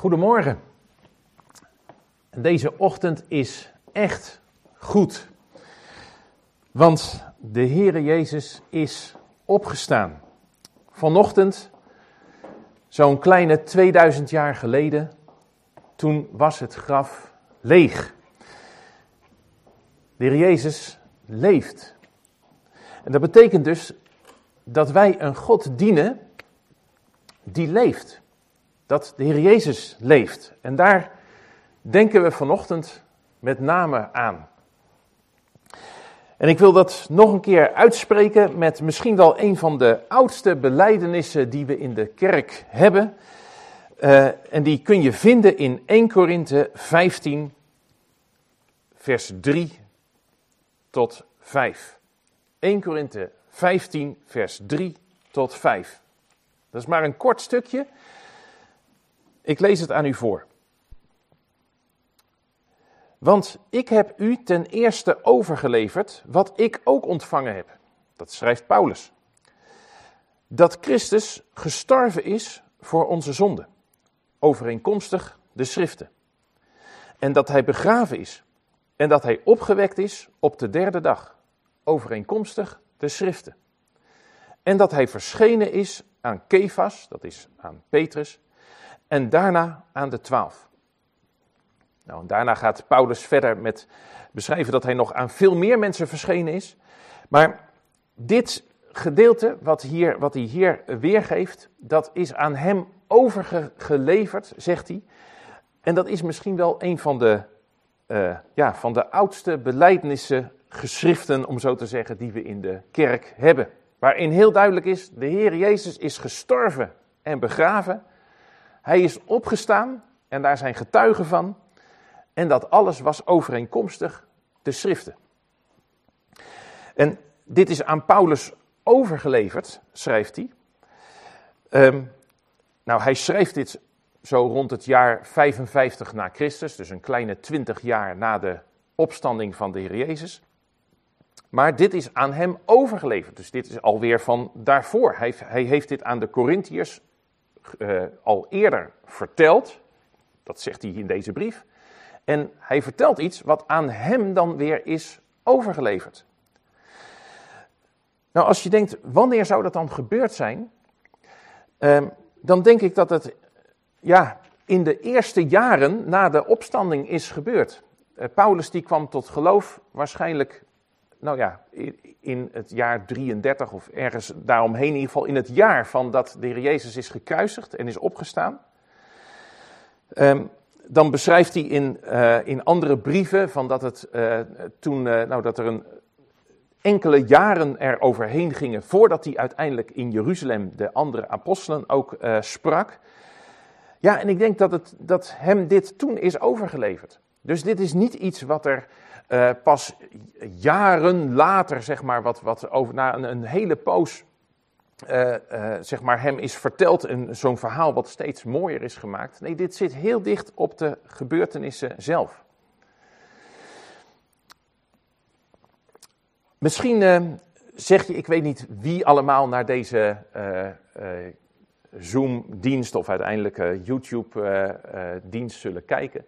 Goedemorgen. Deze ochtend is echt goed. Want de Heere Jezus is opgestaan. Vanochtend, zo'n kleine 2000 jaar geleden, toen was het graf leeg. De Heer Jezus leeft. En dat betekent dus dat wij een God dienen die leeft. Dat de Heer Jezus leeft. En daar denken we vanochtend met name aan. En ik wil dat nog een keer uitspreken met misschien wel een van de oudste belijdenissen die we in de kerk hebben. Uh, en die kun je vinden in 1 Korinthe 15, vers 3 tot 5. 1 Korinthe 15, vers 3 tot 5. Dat is maar een kort stukje. Ik lees het aan u voor. Want ik heb u ten eerste overgeleverd wat ik ook ontvangen heb. Dat schrijft Paulus. Dat Christus gestorven is voor onze zonde, overeenkomstig de schriften. En dat hij begraven is. En dat hij opgewekt is op de derde dag, overeenkomstig de schriften. En dat hij verschenen is aan Kefas, dat is aan Petrus, en daarna aan de twaalf. Nou, en daarna gaat Paulus verder met beschrijven dat hij nog aan veel meer mensen verschenen is. Maar dit gedeelte wat, hier, wat hij hier weergeeft, dat is aan hem overgeleverd, zegt hij. En dat is misschien wel een van de, uh, ja, van de oudste beleidnissen, geschriften, om zo te zeggen, die we in de kerk hebben. Waarin heel duidelijk is, de Heer Jezus is gestorven en begraven. Hij is opgestaan en daar zijn getuigen van. En dat alles was overeenkomstig de schriften. En dit is aan Paulus overgeleverd, schrijft hij. Um, nou, hij schrijft dit zo rond het jaar 55 na Christus, dus een kleine 20 jaar na de opstanding van de Heer Jezus. Maar dit is aan hem overgeleverd. Dus dit is alweer van daarvoor. Hij, hij heeft dit aan de Corinthiërs uh, al eerder verteld. Dat zegt hij in deze brief. En hij vertelt iets wat aan hem dan weer is overgeleverd. Nou, als je denkt, wanneer zou dat dan gebeurd zijn? Uh, dan denk ik dat het ja, in de eerste jaren na de opstanding is gebeurd. Uh, Paulus die kwam tot geloof waarschijnlijk nou ja, in het jaar 33 of ergens daaromheen, in ieder geval in het jaar van dat de Heer Jezus is gekruisigd en is opgestaan. Um, dan beschrijft hij in, uh, in andere brieven van dat, het, uh, toen, uh, nou, dat er een enkele jaren er overheen gingen voordat hij uiteindelijk in Jeruzalem de andere apostelen ook sprak. Ja, en ik denk dat, het, dat hem dit toen is overgeleverd. Dus dit is niet iets wat er uh, pas jaren later, zeg maar, wat, wat over, na een, een hele poos, uh, uh, zeg maar, hem is verteld, zo'n verhaal wat steeds mooier is gemaakt. Nee, dit zit heel dicht op de gebeurtenissen zelf. Misschien zeg je, ik weet niet wie allemaal naar deze Zoom-dienst of uiteindelijk YouTube-dienst zullen kijken.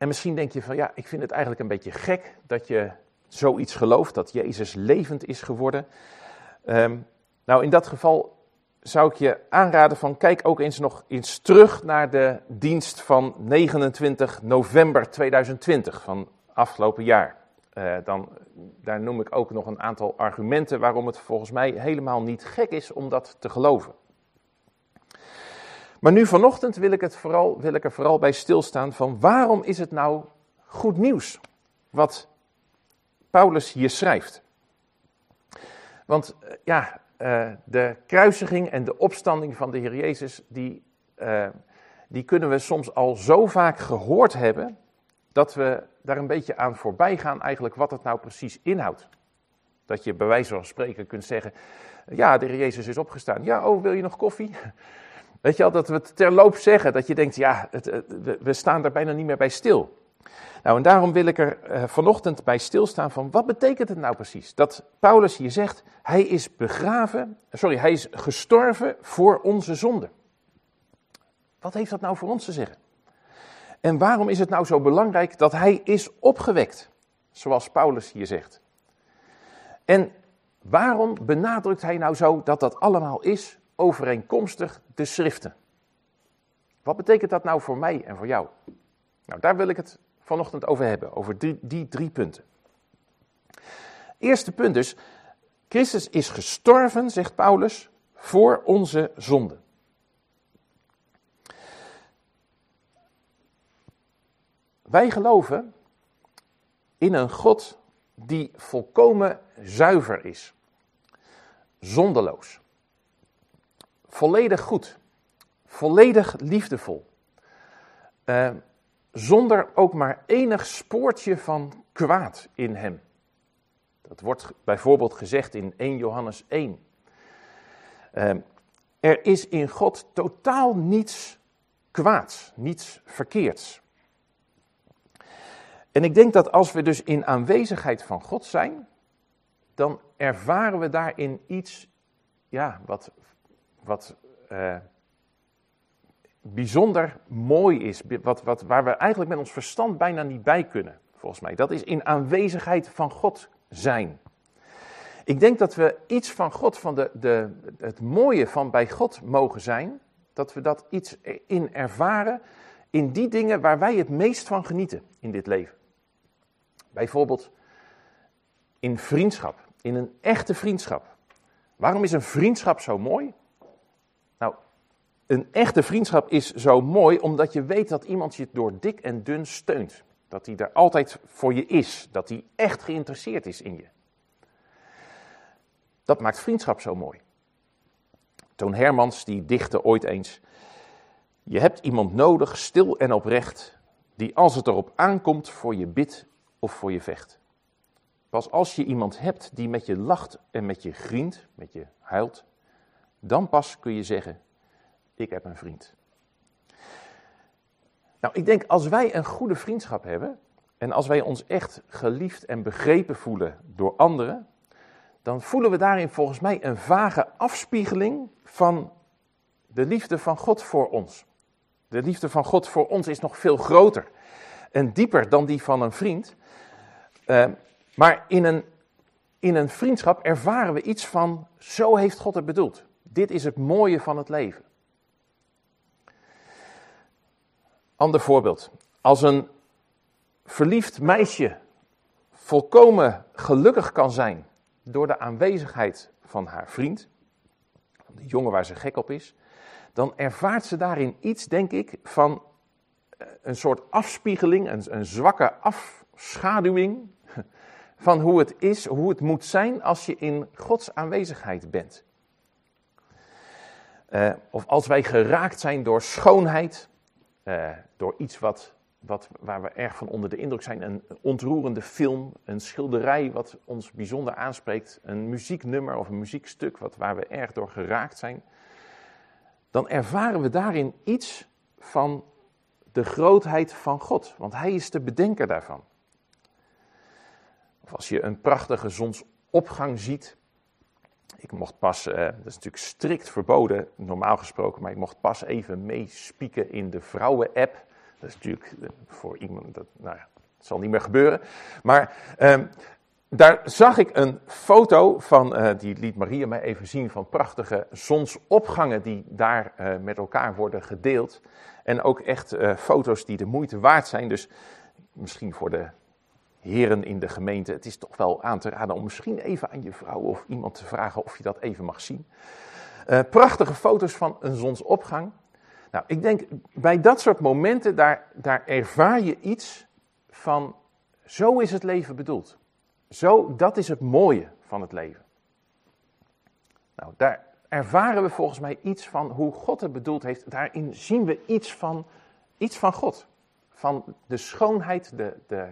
En misschien denk je van ja, ik vind het eigenlijk een beetje gek dat je zoiets gelooft, dat Jezus levend is geworden. Um, nou, in dat geval zou ik je aanraden van kijk ook eens nog eens terug naar de dienst van 29 november 2020 van afgelopen jaar. Uh, dan, daar noem ik ook nog een aantal argumenten waarom het volgens mij helemaal niet gek is om dat te geloven. Maar nu vanochtend wil ik, het vooral, wil ik er vooral bij stilstaan van waarom is het nou goed nieuws wat Paulus hier schrijft. Want eh, ja, uh, de kruisiging en de opstanding van de Heer Jezus, die, uh, die kunnen we soms al zo vaak gehoord hebben, dat we daar een beetje aan voorbij gaan eigenlijk wat het nou precies inhoudt. Dat je bij wijze van spreken kunt zeggen, ja, de Heer Jezus is opgestaan. Ja, oh, wil je nog koffie? Weet je al, dat we het terloop zeggen, dat je denkt, ja, we staan daar bijna niet meer bij stil. Nou, en daarom wil ik er uh, vanochtend bij stilstaan van, wat betekent het nou precies? Dat Paulus hier zegt, hij is begraven, sorry, hij is gestorven voor onze zonde. Wat heeft dat nou voor ons te zeggen? En waarom is het nou zo belangrijk dat hij is opgewekt? Zoals Paulus hier zegt. En waarom benadrukt hij nou zo dat dat allemaal is overeenkomstig de schriften? Wat betekent dat nou voor mij en voor jou? Nou, daar wil ik het vanochtend over hebben, over die, die drie punten. Eerste punt dus, Christus is gestorven, zegt Paulus, voor onze zonde. Wij geloven in een God die volkomen zuiver is, zondeloos, volledig goed, volledig liefdevol, uh, zonder ook maar enig spoortje van kwaad in hem. Dat wordt bijvoorbeeld gezegd in 1 Johannes 1. Uh, er is in God totaal niets kwaads, niets verkeerds. En ik denk dat als we dus in aanwezigheid van God zijn, dan ervaren we daarin iets, ja, wat, wat uh, bijzonder mooi is, wat, wat, waar we eigenlijk met ons verstand bijna niet bij kunnen, volgens mij. Dat is in aanwezigheid van God zijn. Ik denk dat we iets van God, van de, de, het mooie van bij God mogen zijn, dat we dat iets in ervaren in die dingen waar wij het meest van genieten in dit leven. Bijvoorbeeld in vriendschap, in een echte vriendschap. Waarom is een vriendschap zo mooi? Een echte vriendschap is zo mooi omdat je weet dat iemand je door dik en dun steunt. Dat hij er altijd voor je is. Dat hij echt geïnteresseerd is in je. Dat maakt vriendschap zo mooi. Toon Hermans die dichtte ooit eens: Je hebt iemand nodig, stil en oprecht, die als het erop aankomt voor je bidt of voor je vecht. Pas als je iemand hebt die met je lacht en met je grient, met je huilt, dan pas kun je zeggen: Ik heb een vriend. Nou, ik denk als wij een goede vriendschap hebben en als wij ons echt geliefd en begrepen voelen door anderen, dan voelen we daarin volgens mij een vage afspiegeling van de liefde van God voor ons. De liefde van God voor ons is nog veel groter en dieper dan die van een vriend. Uh, maar in een, in een vriendschap ervaren we iets van, zo heeft God het bedoeld. Dit is het mooie van het leven. Ander voorbeeld. Als een verliefd meisje volkomen gelukkig kan zijn door de aanwezigheid van haar vriend, de jongen waar ze gek op is, dan ervaart ze daarin iets, denk ik, van eh, een soort afspiegeling, een, een zwakke afschaduwing van hoe het is, hoe het moet zijn als je in Gods aanwezigheid bent. Uh, of als wij geraakt zijn door schoonheid, uh, door iets wat, wat, waar we erg van onder de indruk zijn, een ontroerende film, een schilderij wat ons bijzonder aanspreekt, een muzieknummer of een muziekstuk wat, waar we erg door geraakt zijn, dan ervaren we daarin iets van de grootheid van God, want Hij is de bedenker daarvan. Of als je een prachtige zonsopgang ziet. Ik mocht pas, uh, dat is natuurlijk strikt verboden, normaal gesproken, maar ik mocht pas even meespieken in de vrouwen-app. Dat is natuurlijk eh, voor iemand, dat, nou ja, zal niet meer gebeuren. Maar uh, daar zag ik een foto van, uh, die liet Maria mij even zien, van prachtige zonsopgangen die daar met elkaar worden gedeeld. En ook echt foto's die de moeite waard zijn. Dus misschien voor de heren in de gemeente, het is toch wel aan te raden om misschien even aan je vrouw of iemand te vragen of je dat even mag zien. Uh, prachtige foto's van een zonsopgang. Nou, ik denk bij dat soort momenten, daar, daar ervaar je iets van, zo is het leven bedoeld. Zo, dat is het mooie van het leven. Nou, daar ervaren we volgens mij iets van hoe God het bedoeld heeft. Daarin zien we iets van, iets van God. Van de schoonheid, de, de,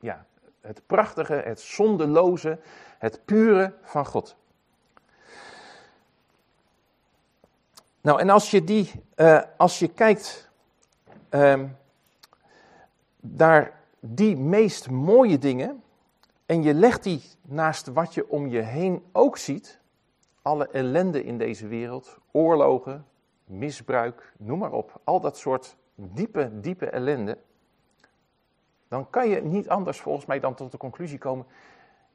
ja, het prachtige, het zondeloze, het pure van God. Nou, en als je, die, uh, als je kijkt naar die meest mooie dingen en je legt die naast wat je om je heen ook ziet, alle ellende in deze wereld, oorlogen, misbruik, noem maar op. Al dat soort diepe, diepe ellende. Dan kan je niet anders volgens mij dan tot de conclusie komen,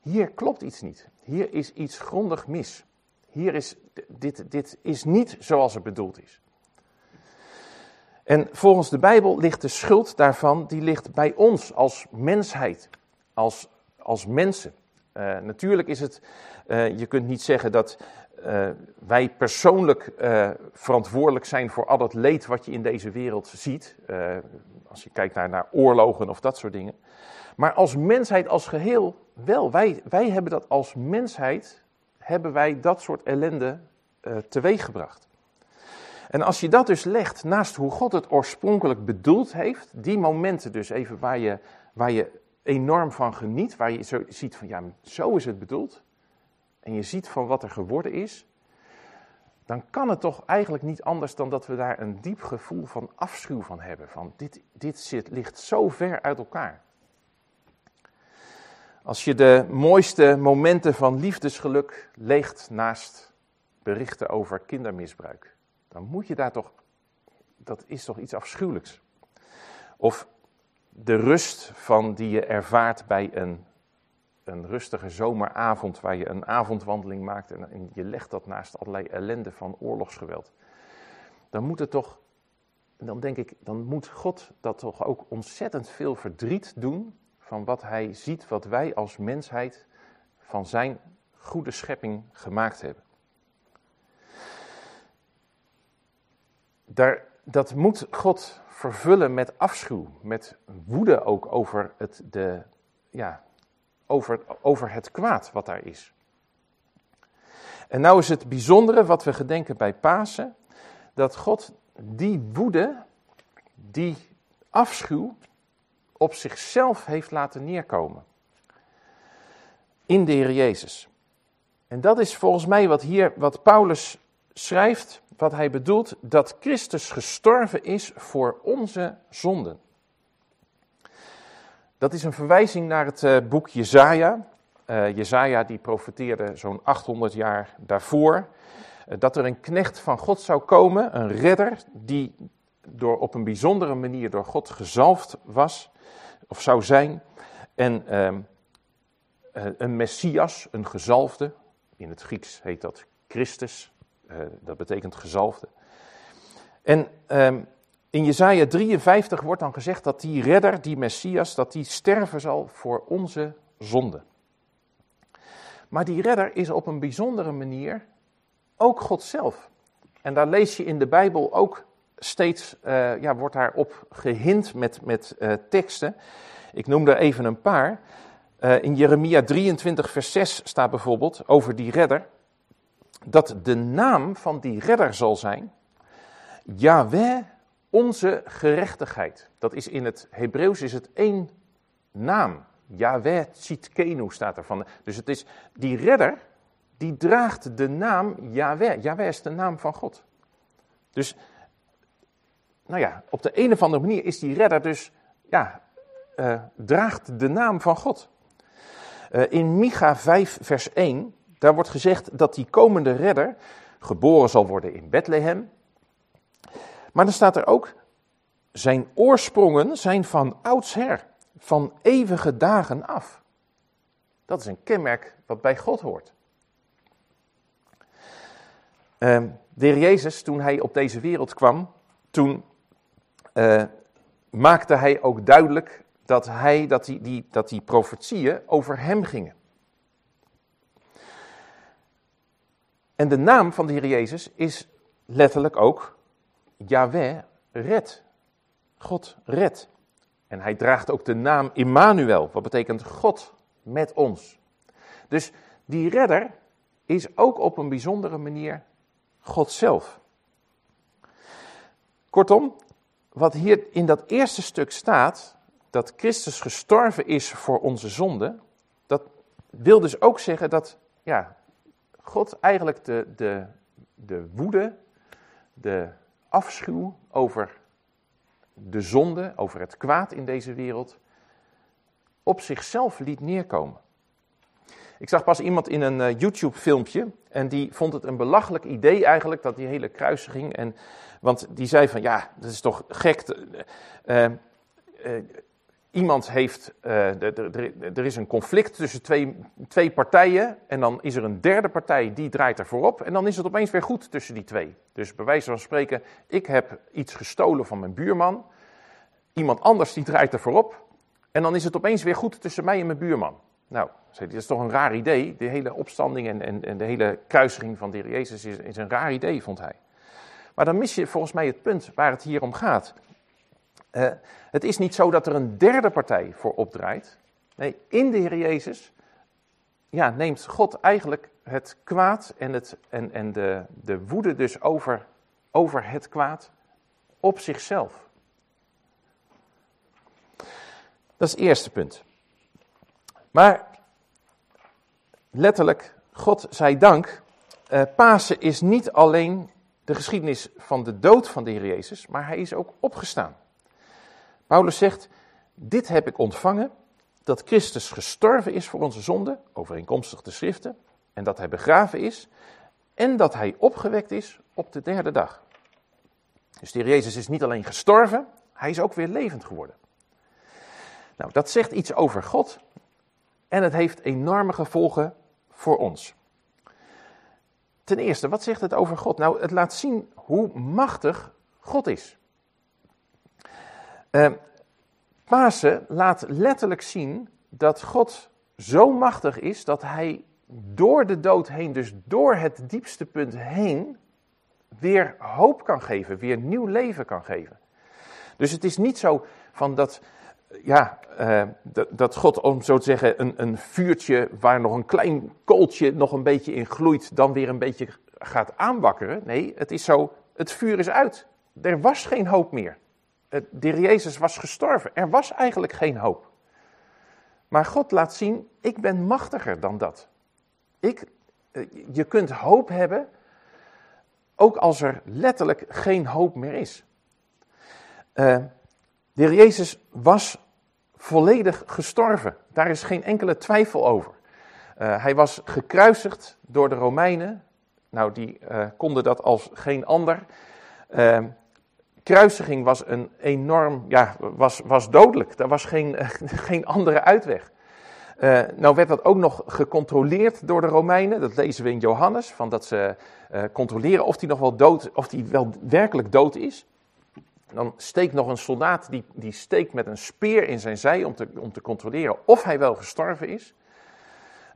hier klopt iets niet. Hier is iets grondig mis. Hier is, dit, dit is niet zoals het bedoeld is. En volgens de Bijbel ligt de schuld daarvan, die ligt bij ons als mensheid, als, als mensen. Uh, natuurlijk is het, uh, je kunt niet zeggen dat uh, wij persoonlijk verantwoordelijk zijn voor al het leed wat je in deze wereld ziet. als je kijkt naar, naar oorlogen of dat soort dingen. Maar als mensheid als geheel wel. Wij, wij hebben dat als mensheid, hebben wij dat soort ellende teweeggebracht. En als je dat dus legt naast hoe God het oorspronkelijk bedoeld heeft, die momenten dus even waar je, waar je enorm van geniet, waar je zo ziet van ja, zo is het bedoeld, en je ziet van wat er geworden is, dan kan het toch eigenlijk niet anders dan dat we daar een diep gevoel van afschuw van hebben. Van dit, dit zit, ligt zo ver uit elkaar. Als je de mooiste momenten van liefdesgeluk leegt naast berichten over kindermisbruik, dan moet je daar toch, dat is toch iets afschuwelijks. Of de rust van die je ervaart bij een, een rustige zomeravond, waar je een avondwandeling maakt en, je legt dat naast allerlei ellende van oorlogsgeweld. Dan moet het toch, dan denk ik, dan moet God dat toch ook ontzettend veel verdriet doen van wat hij ziet, wat wij als mensheid van zijn goede schepping gemaakt hebben. Daar, dat moet God vervullen met afschuw, met woede ook over het, de, ja, over, over het kwaad wat daar is. En nou is het bijzondere wat we gedenken bij Pasen, dat God die woede, die afschuw, op zichzelf heeft laten neerkomen. In de Heer Jezus. En dat is volgens mij wat hier, wat Paulus schrijft wat hij bedoelt, dat Christus gestorven is voor onze zonden. Dat is een verwijzing naar het uh, boek Jezaja. Uh, Jezaja die profeteerde zo'n 800 jaar daarvoor. Uh, dat er een knecht van God zou komen, een redder, die door, op een bijzondere manier door God gezalfd was, of zou zijn. En ehm, een Messias, een gezalfde, in het Grieks heet dat Christus, dat betekent gezalfde. En um, in Jezaja 53 wordt dan gezegd dat die redder, die Messias, dat die sterven zal voor onze zonde. Maar die redder is op een bijzondere manier ook God zelf. En daar lees je in de Bijbel ook steeds, uh, ja, wordt daarop gehind met, met uh, teksten. Ik noem er even een paar. Uh, in Jeremia 23, vers 6 staat bijvoorbeeld over die redder dat de naam van die redder zal zijn Yahweh, onze gerechtigheid. Dat is in het Hebreeuws is het één naam. Yahweh Tsitkenu staat ervan. Dus het is die redder, die draagt de naam Yahweh. Yahweh is de naam van God. Dus, nou ja, op de een of andere manier is die redder dus, ja, uh, draagt de naam van God. Uh, in Micha 5, vers 1 daar wordt gezegd dat die komende redder geboren zal worden in Bethlehem. Maar dan staat er ook, zijn oorsprongen zijn van oudsher, van eeuwige dagen af. Dat is een kenmerk wat bij God hoort. Uh, de heer Jezus, toen hij op deze wereld kwam, toen uh, maakte hij ook duidelijk dat, hij, dat, die, die, dat die profetieën over hem gingen. En de naam van de Heer Jezus is letterlijk ook Yahweh red. God red. En hij draagt ook de naam Immanuel, wat betekent God met ons. Dus die redder is ook op een bijzondere manier God zelf. Kortom, wat hier in dat eerste stuk staat, dat Christus gestorven is voor onze zonde, dat wil dus ook zeggen dat ja, God eigenlijk de, de, de woede, de afschuw over de zonde, over het kwaad in deze wereld, op zichzelf liet neerkomen. Ik zag pas iemand in een uh, YouTube-filmpje en die vond het een belachelijk idee eigenlijk, dat die hele kruisiging. En, want die zei van, ja, dat is toch gek. Uh, iemand heeft, er is een conflict tussen twee, twee partijen en dan is er een derde partij die draait er voorop en dan is het opeens weer goed tussen die twee. Dus bij wijze van spreken, ik heb iets gestolen van mijn buurman, iemand anders die draait er voorop en dan is het opeens weer goed tussen mij en mijn buurman. Nou, dat is toch een raar idee. De hele opstanding en, en, de hele kruisiging van de heer Jezus is, is een raar idee, vond hij. Maar dan mis je volgens mij het punt waar het hier om gaat. Het is niet zo dat er een derde partij voor opdraait. Nee, in de Heer Jezus ja, neemt God eigenlijk het kwaad en, het, en, en de, de woede dus over, over het kwaad op zichzelf. Dat is het eerste punt. Maar letterlijk, God zij dank, uh, Pasen is niet alleen de geschiedenis van de dood van de Heer Jezus, maar hij is ook opgestaan. Paulus zegt, dit heb ik ontvangen, dat Christus gestorven is voor onze zonde, overeenkomstig de schriften, en dat hij begraven is, en dat hij opgewekt is op de derde dag. Dus de Jezus is niet alleen gestorven, hij is ook weer levend geworden. Nou, dat zegt iets over God en het heeft enorme gevolgen voor ons. Ten eerste, wat zegt het over God? Nou, het laat zien hoe machtig God is. Uh, Pasen laat letterlijk zien dat God zo machtig is dat hij door de dood heen, dus door het diepste punt heen, weer hoop kan geven, weer nieuw leven kan geven. Dus het is niet zo van dat ja, uh, dat, dat, God, om zo te zeggen, een, een vuurtje waar nog een klein kooltje nog een beetje in gloeit, dan weer een beetje gaat aanwakkeren. Nee, het is zo, het vuur is uit. Er was geen hoop meer. De Jezus was gestorven. Er was eigenlijk geen hoop. Maar God laat zien, ik ben machtiger dan dat. Ik, eh, je kunt hoop hebben, ook als er letterlijk geen hoop meer is. Uh, de Jezus was volledig gestorven. Daar is geen enkele twijfel over. Uh, hij was gekruisigd door de Romeinen. Nou, die konden dat als geen ander. Uh, kruisiging was een enorm, ja, was, was dodelijk. Daar was geen, geen andere uitweg. nou werd dat ook nog gecontroleerd door de Romeinen. Dat lezen we in Johannes. Van dat ze controleren of hij nog wel dood, of hij wel werkelijk dood is. Dan steekt nog een soldaat, die, die steekt met een speer in zijn zij om te, om te controleren of hij wel gestorven is.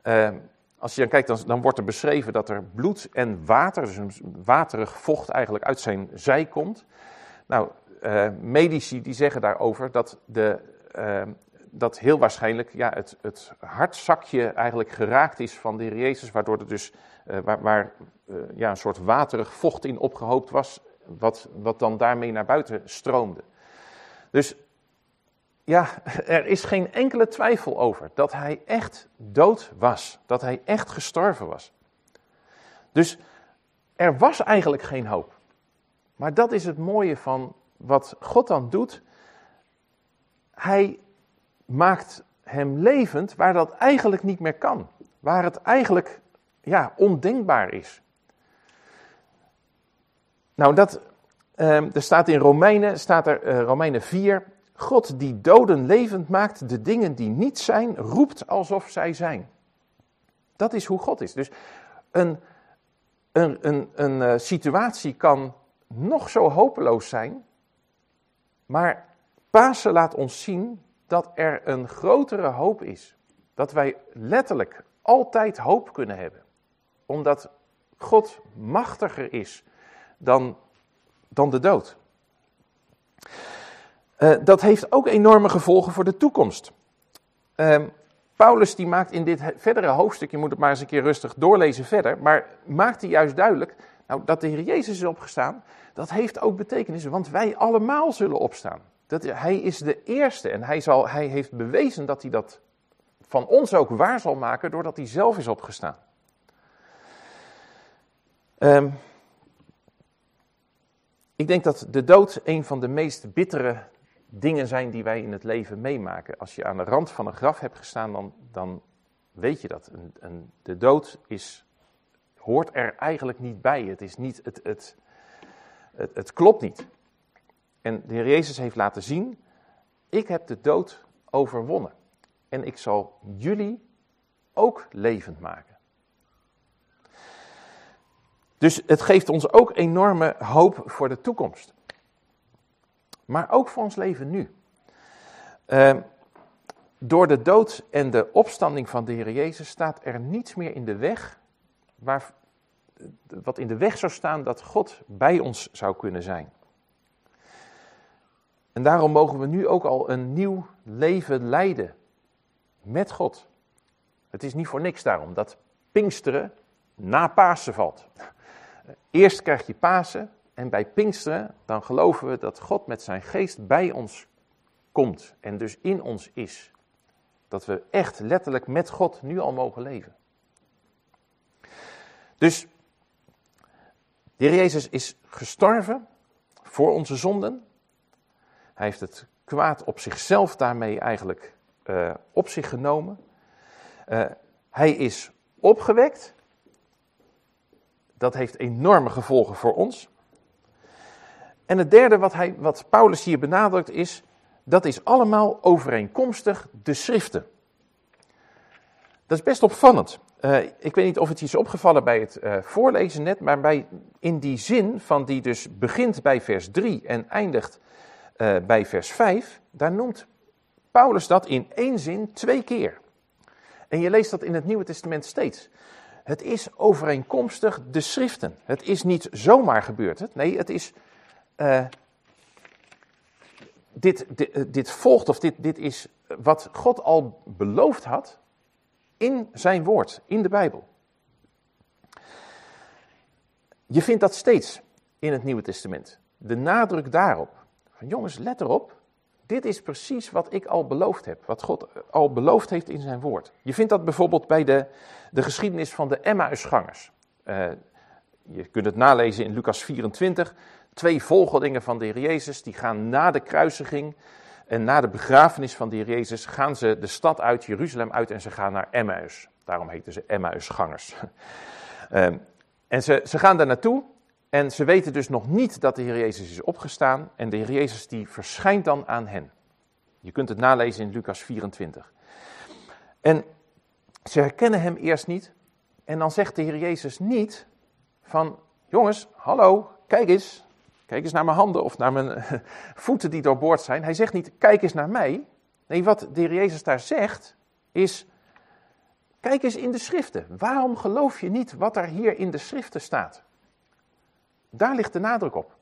Uh, als je dan kijkt, dan, dan, wordt er beschreven dat er bloed en water, dus een waterig vocht eigenlijk uit zijn zij komt. Nou, uh, medici die zeggen daarover dat, de, uh, dat heel waarschijnlijk ja, het, het hartzakje eigenlijk geraakt is van de heer Jezus, waardoor er dus, waar, waar ja, een soort waterig vocht in opgehoopt was wat, wat dan daarmee naar buiten stroomde. Dus ja, er is geen enkele twijfel over dat hij echt dood was. Dat hij echt gestorven was. Dus er was eigenlijk geen hoop. Maar dat is het mooie van wat God dan doet. Hij maakt hem levend waar dat eigenlijk niet meer kan. Waar het eigenlijk ja, ondenkbaar is. Nou, dat, uh, er staat in Romeinen, staat er, uh, Romeinen 4, God die doden levend maakt, de dingen die niet zijn, roept alsof zij zijn. Dat is hoe God is. Dus een, een, een, een uh, situatie kan nog zo hopeloos zijn, maar Pasen laat ons zien dat er een grotere hoop is. Dat wij letterlijk altijd hoop kunnen hebben. Omdat God machtiger is dan, dan de dood. Uh, dat heeft ook enorme gevolgen voor de toekomst. Uh, Paulus die maakt in dit verdere hoofdstuk, je moet het maar eens een keer rustig doorlezen verder, maar maakt hij juist duidelijk, nou, dat de Heer Jezus is opgestaan, dat heeft ook betekenis, want wij allemaal zullen opstaan. Dat, hij is de eerste en hij, zal, hij heeft bewezen dat hij dat van ons ook waar zal maken, doordat hij zelf is opgestaan. Um, ik denk dat de dood een van de meest bittere dingen zijn die wij in het leven meemaken. Als je aan de rand van een graf hebt gestaan, dan, dan weet je dat. Een, een, de dood is, hoort er eigenlijk niet bij. Het, is niet, het, het, het, het klopt niet. En de Heer Jezus heeft laten zien, ik heb de dood overwonnen. En ik zal jullie ook levend maken. Dus het geeft ons ook enorme hoop voor de toekomst. Maar ook voor ons leven nu. Uh, door de dood en de opstanding van de Heer Jezus staat er niets meer in de weg, waar, wat in de weg zou staan dat God bij ons zou kunnen zijn. En daarom mogen we nu ook al een nieuw leven leiden met God. Het is niet voor niks daarom dat Pinksteren na Pasen valt. Eerst krijg je Pasen en bij Pinksteren dan geloven we dat God met zijn geest bij ons komt en dus in ons is. Dat we echt letterlijk met God nu al mogen leven. Dus de Heer Jezus is gestorven voor onze zonden. Hij heeft het kwaad op zichzelf daarmee eigenlijk uh, op zich genomen. Uh, hij is opgewekt. Dat heeft enorme gevolgen voor ons. En het derde wat, hij, wat Paulus hier benadrukt is dat is allemaal overeenkomstig de schriften. Dat is best opvallend. Uh, ik weet niet of het je is opgevallen bij het uh, voorlezen net, maar bij, in die zin van die dus begint bij vers 3 en eindigt uh, bij vers 5, daar noemt Paulus dat in één zin twee keer. En je leest dat in het Nieuwe Testament steeds. Het is overeenkomstig de schriften. Het is niet zomaar gebeurd. Nee, het is dit, dit, eh, dit, volgt, of dit, dit is wat God al beloofd had in zijn woord, in de Bijbel. Je vindt dat steeds in het Nieuwe Testament. De nadruk daarop. Jongens, let erop. Dit is precies wat ik al beloofd heb. Wat God al beloofd heeft in zijn woord. Je vindt dat bijvoorbeeld bij de, de geschiedenis van de Emmausgangers. Uh, je kunt het nalezen in Lucas 24 twee volgelingen van de Heer Jezus, die gaan na de kruisiging en na de begrafenis van de Heer Jezus, gaan ze de stad uit, Jeruzalem uit en ze gaan naar Emmaus. Daarom heten ze Emmausgangers. um, en ze, ze gaan daar naartoe en ze weten dus nog niet dat de Heer Jezus is opgestaan en de Heer Jezus die verschijnt dan aan hen. Je kunt het nalezen in Lucas 24. En ze herkennen hem eerst niet en dan zegt de Heer Jezus niet van, jongens, hallo, kijk eens, Kijk eens naar mijn handen of naar mijn voeten die doorboord zijn. Hij zegt niet, kijk eens naar mij. Nee, wat de heer Jezus daar zegt, is, kijk eens in de schriften. Waarom geloof je niet wat er hier in de schriften staat? Daar ligt de nadruk op.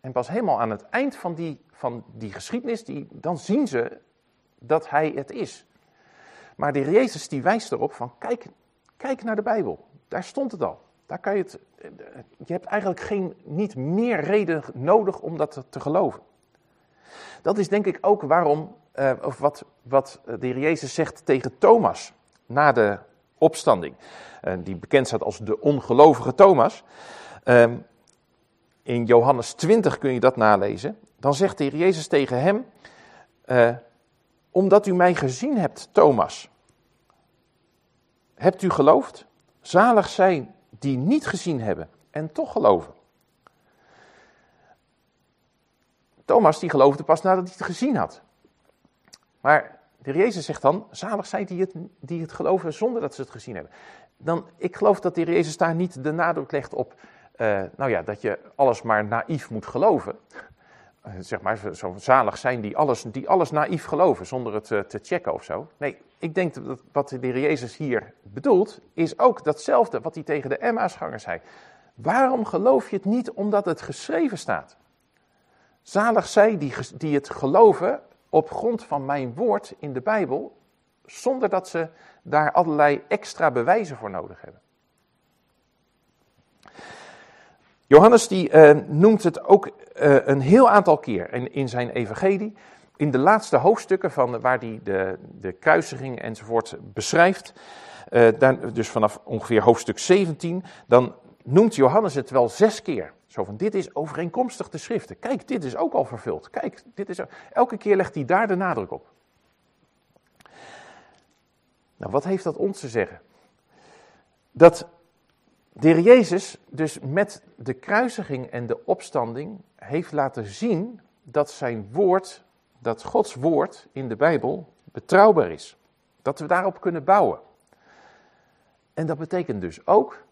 En pas helemaal aan het eind van die, van die geschiedenis, die, dan zien ze dat hij het is. Maar de heer Jezus die wijst erop van, kijk, kijk naar de Bijbel. Daar stond het al. Daar kan je het, je hebt eigenlijk geen, niet meer reden nodig om dat te geloven. Dat is denk ik ook waarom, uh, of wat, wat de heer Jezus zegt tegen Thomas na de opstanding. Uh, die bekend staat als de ongelovige Thomas. Uh, in Johannes 20 kun je dat nalezen. Dan zegt de heer Jezus tegen hem, omdat u mij gezien hebt, Thomas, hebt u geloofd? Zalig zijn die niet gezien hebben en toch geloven. Thomas die geloofde pas nadat hij het gezien had. Maar de Jezus zegt dan, zalig zij die het, die het geloven zonder dat ze het gezien hebben. Dan, ik geloof dat de Jezus daar niet de nadruk legt op, uh, nou ja, dat je alles maar naïef moet geloven. Uh, zeg maar, zo zalig zijn die alles, die alles naïef geloven zonder het uh, te checken of zo. Nee, ik denk dat wat de Heer Jezus hier bedoelt, is ook datzelfde wat hij tegen de Emmausgangers zei. Waarom geloof je het niet omdat het geschreven staat? Zalig zij die, die het geloven op grond van mijn woord in de Bijbel, zonder dat ze daar allerlei extra bewijzen voor nodig hebben. Johannes die, uh, noemt het ook uh, een heel aantal keer in, in zijn evangelie in de laatste hoofdstukken van waar hij de, de kruisiging enzovoort beschrijft, daar, dus vanaf ongeveer hoofdstuk 17, dan noemt Johannes het wel zes keer. Zo van, dit is overeenkomstig de schriften. Kijk, dit is ook al vervuld. Kijk, dit is... Elke keer legt hij daar de nadruk op. Nou, wat heeft dat ons te zeggen? Dat de Jezus dus met de kruisiging en de opstanding heeft laten zien dat zijn woord, dat Gods woord in de Bijbel betrouwbaar is. Dat we daarop kunnen bouwen. En dat betekent dus ook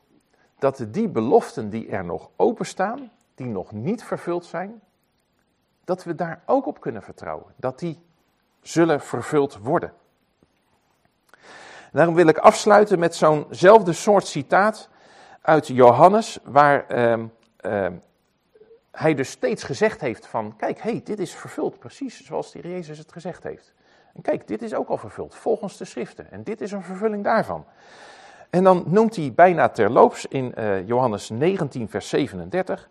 dat die beloften die er nog openstaan, die nog niet vervuld zijn, dat we daar ook op kunnen vertrouwen. Dat die zullen vervuld worden. Daarom wil ik afsluiten met zo'nzelfde soort citaat uit Johannes, waar ehm, ehm, hij dus steeds gezegd heeft van, kijk, hey, dit is vervuld, precies zoals de Jezus het gezegd heeft. En kijk, dit is ook al vervuld, volgens de schriften. En dit is een vervulling daarvan. En dan noemt hij bijna terloops in uh, Johannes 19, vers 37.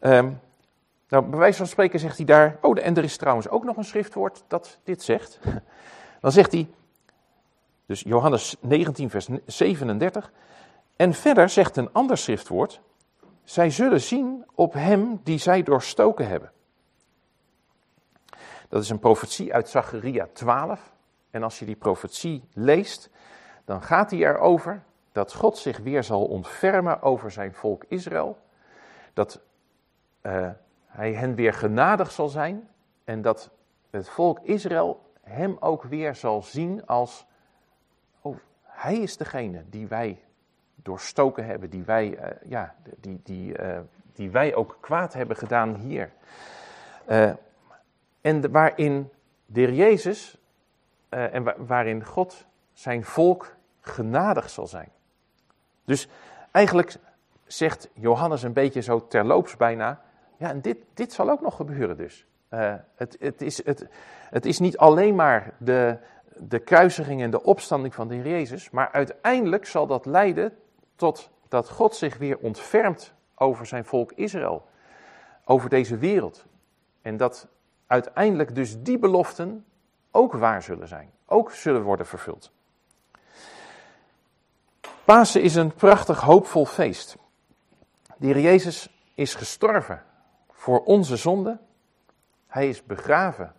Um, nou, bij wijze van spreken zegt hij daar, oh, en er is trouwens ook nog een schriftwoord dat dit zegt. Dan zegt hij, dus Johannes 19, vers 37. En verder zegt een ander schriftwoord, zij zullen zien op hem die zij doorstoken hebben. Dat is een profetie uit Zacharia 12. En als je die profetie leest, dan gaat hij erover dat God zich weer zal ontfermen over zijn volk Israël. Dat uh, hij hen weer genadig zal zijn en dat het volk Israël hem ook weer zal zien als, oh, hij is degene die wij doorstoken hebben, die wij, uh, ja, die, die, uh, die wij ook kwaad hebben gedaan hier. Uh, en waarin de Jezus en waarin God zijn volk genadig zal zijn. Dus eigenlijk zegt Johannes een beetje zo terloops bijna, ja, en dit, dit zal ook nog gebeuren dus. Het, het, is, het, het is niet alleen maar de, de kruisiging en de opstanding van de Jezus, maar uiteindelijk zal dat leiden tot dat God zich weer ontfermt over zijn volk Israël, over deze wereld. En dat uiteindelijk dus die beloften ook waar zullen zijn, ook zullen worden vervuld. Pasen is een prachtig hoopvol feest. De Jezus is gestorven voor onze zonde. Hij is begraven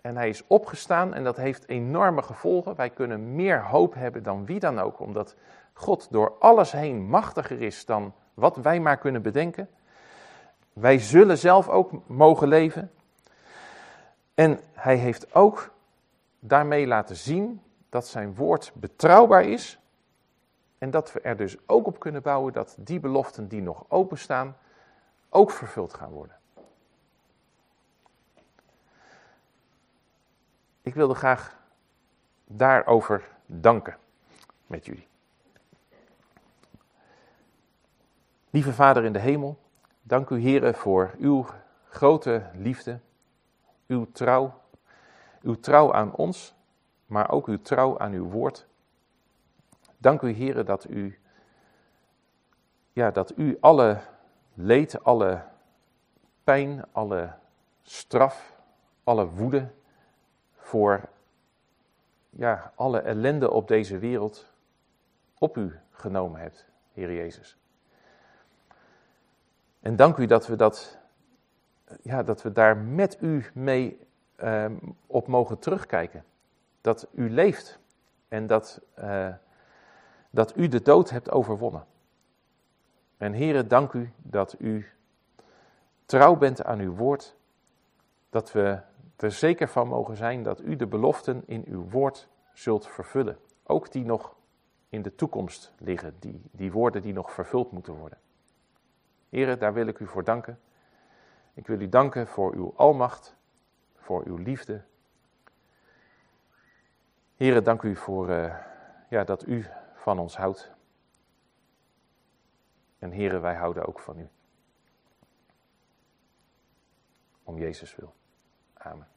en hij is opgestaan en dat heeft enorme gevolgen. Wij kunnen meer hoop hebben dan wie dan ook, omdat God door alles heen machtiger is dan wat wij maar kunnen bedenken. Wij zullen zelf ook mogen leven. En hij heeft ook daarmee laten zien dat zijn woord betrouwbaar is. En dat we er dus ook op kunnen bouwen dat die beloften die nog openstaan, ook vervuld gaan worden. Ik wilde graag daarover danken met jullie. Lieve Vader in de hemel, dank u Heren voor uw grote liefde, uw trouw, uw trouw aan ons, maar ook uw trouw aan uw woord. Dank u Heren dat u, ja, dat u alle leed, alle pijn, alle straf, alle woede voor ja, alle ellende op deze wereld op u genomen hebt, Heer Jezus. En dank u dat we, dat, ja, dat we daar met u mee uh, op mogen terugkijken. Dat u leeft en dat, uh, dat u de dood hebt overwonnen. En heren, dank u dat u trouw bent aan uw woord. Dat we er zeker van mogen zijn dat u de beloften in uw woord zult vervullen. Ook die nog in de toekomst liggen, die, die woorden die nog vervuld moeten worden. Heren, daar wil ik u voor danken. Ik wil u danken voor uw almacht, voor uw liefde. Heren, dank u voor uh, ja, dat u van ons houdt. En heren, wij houden ook van u. Om Jezus wil. Amen.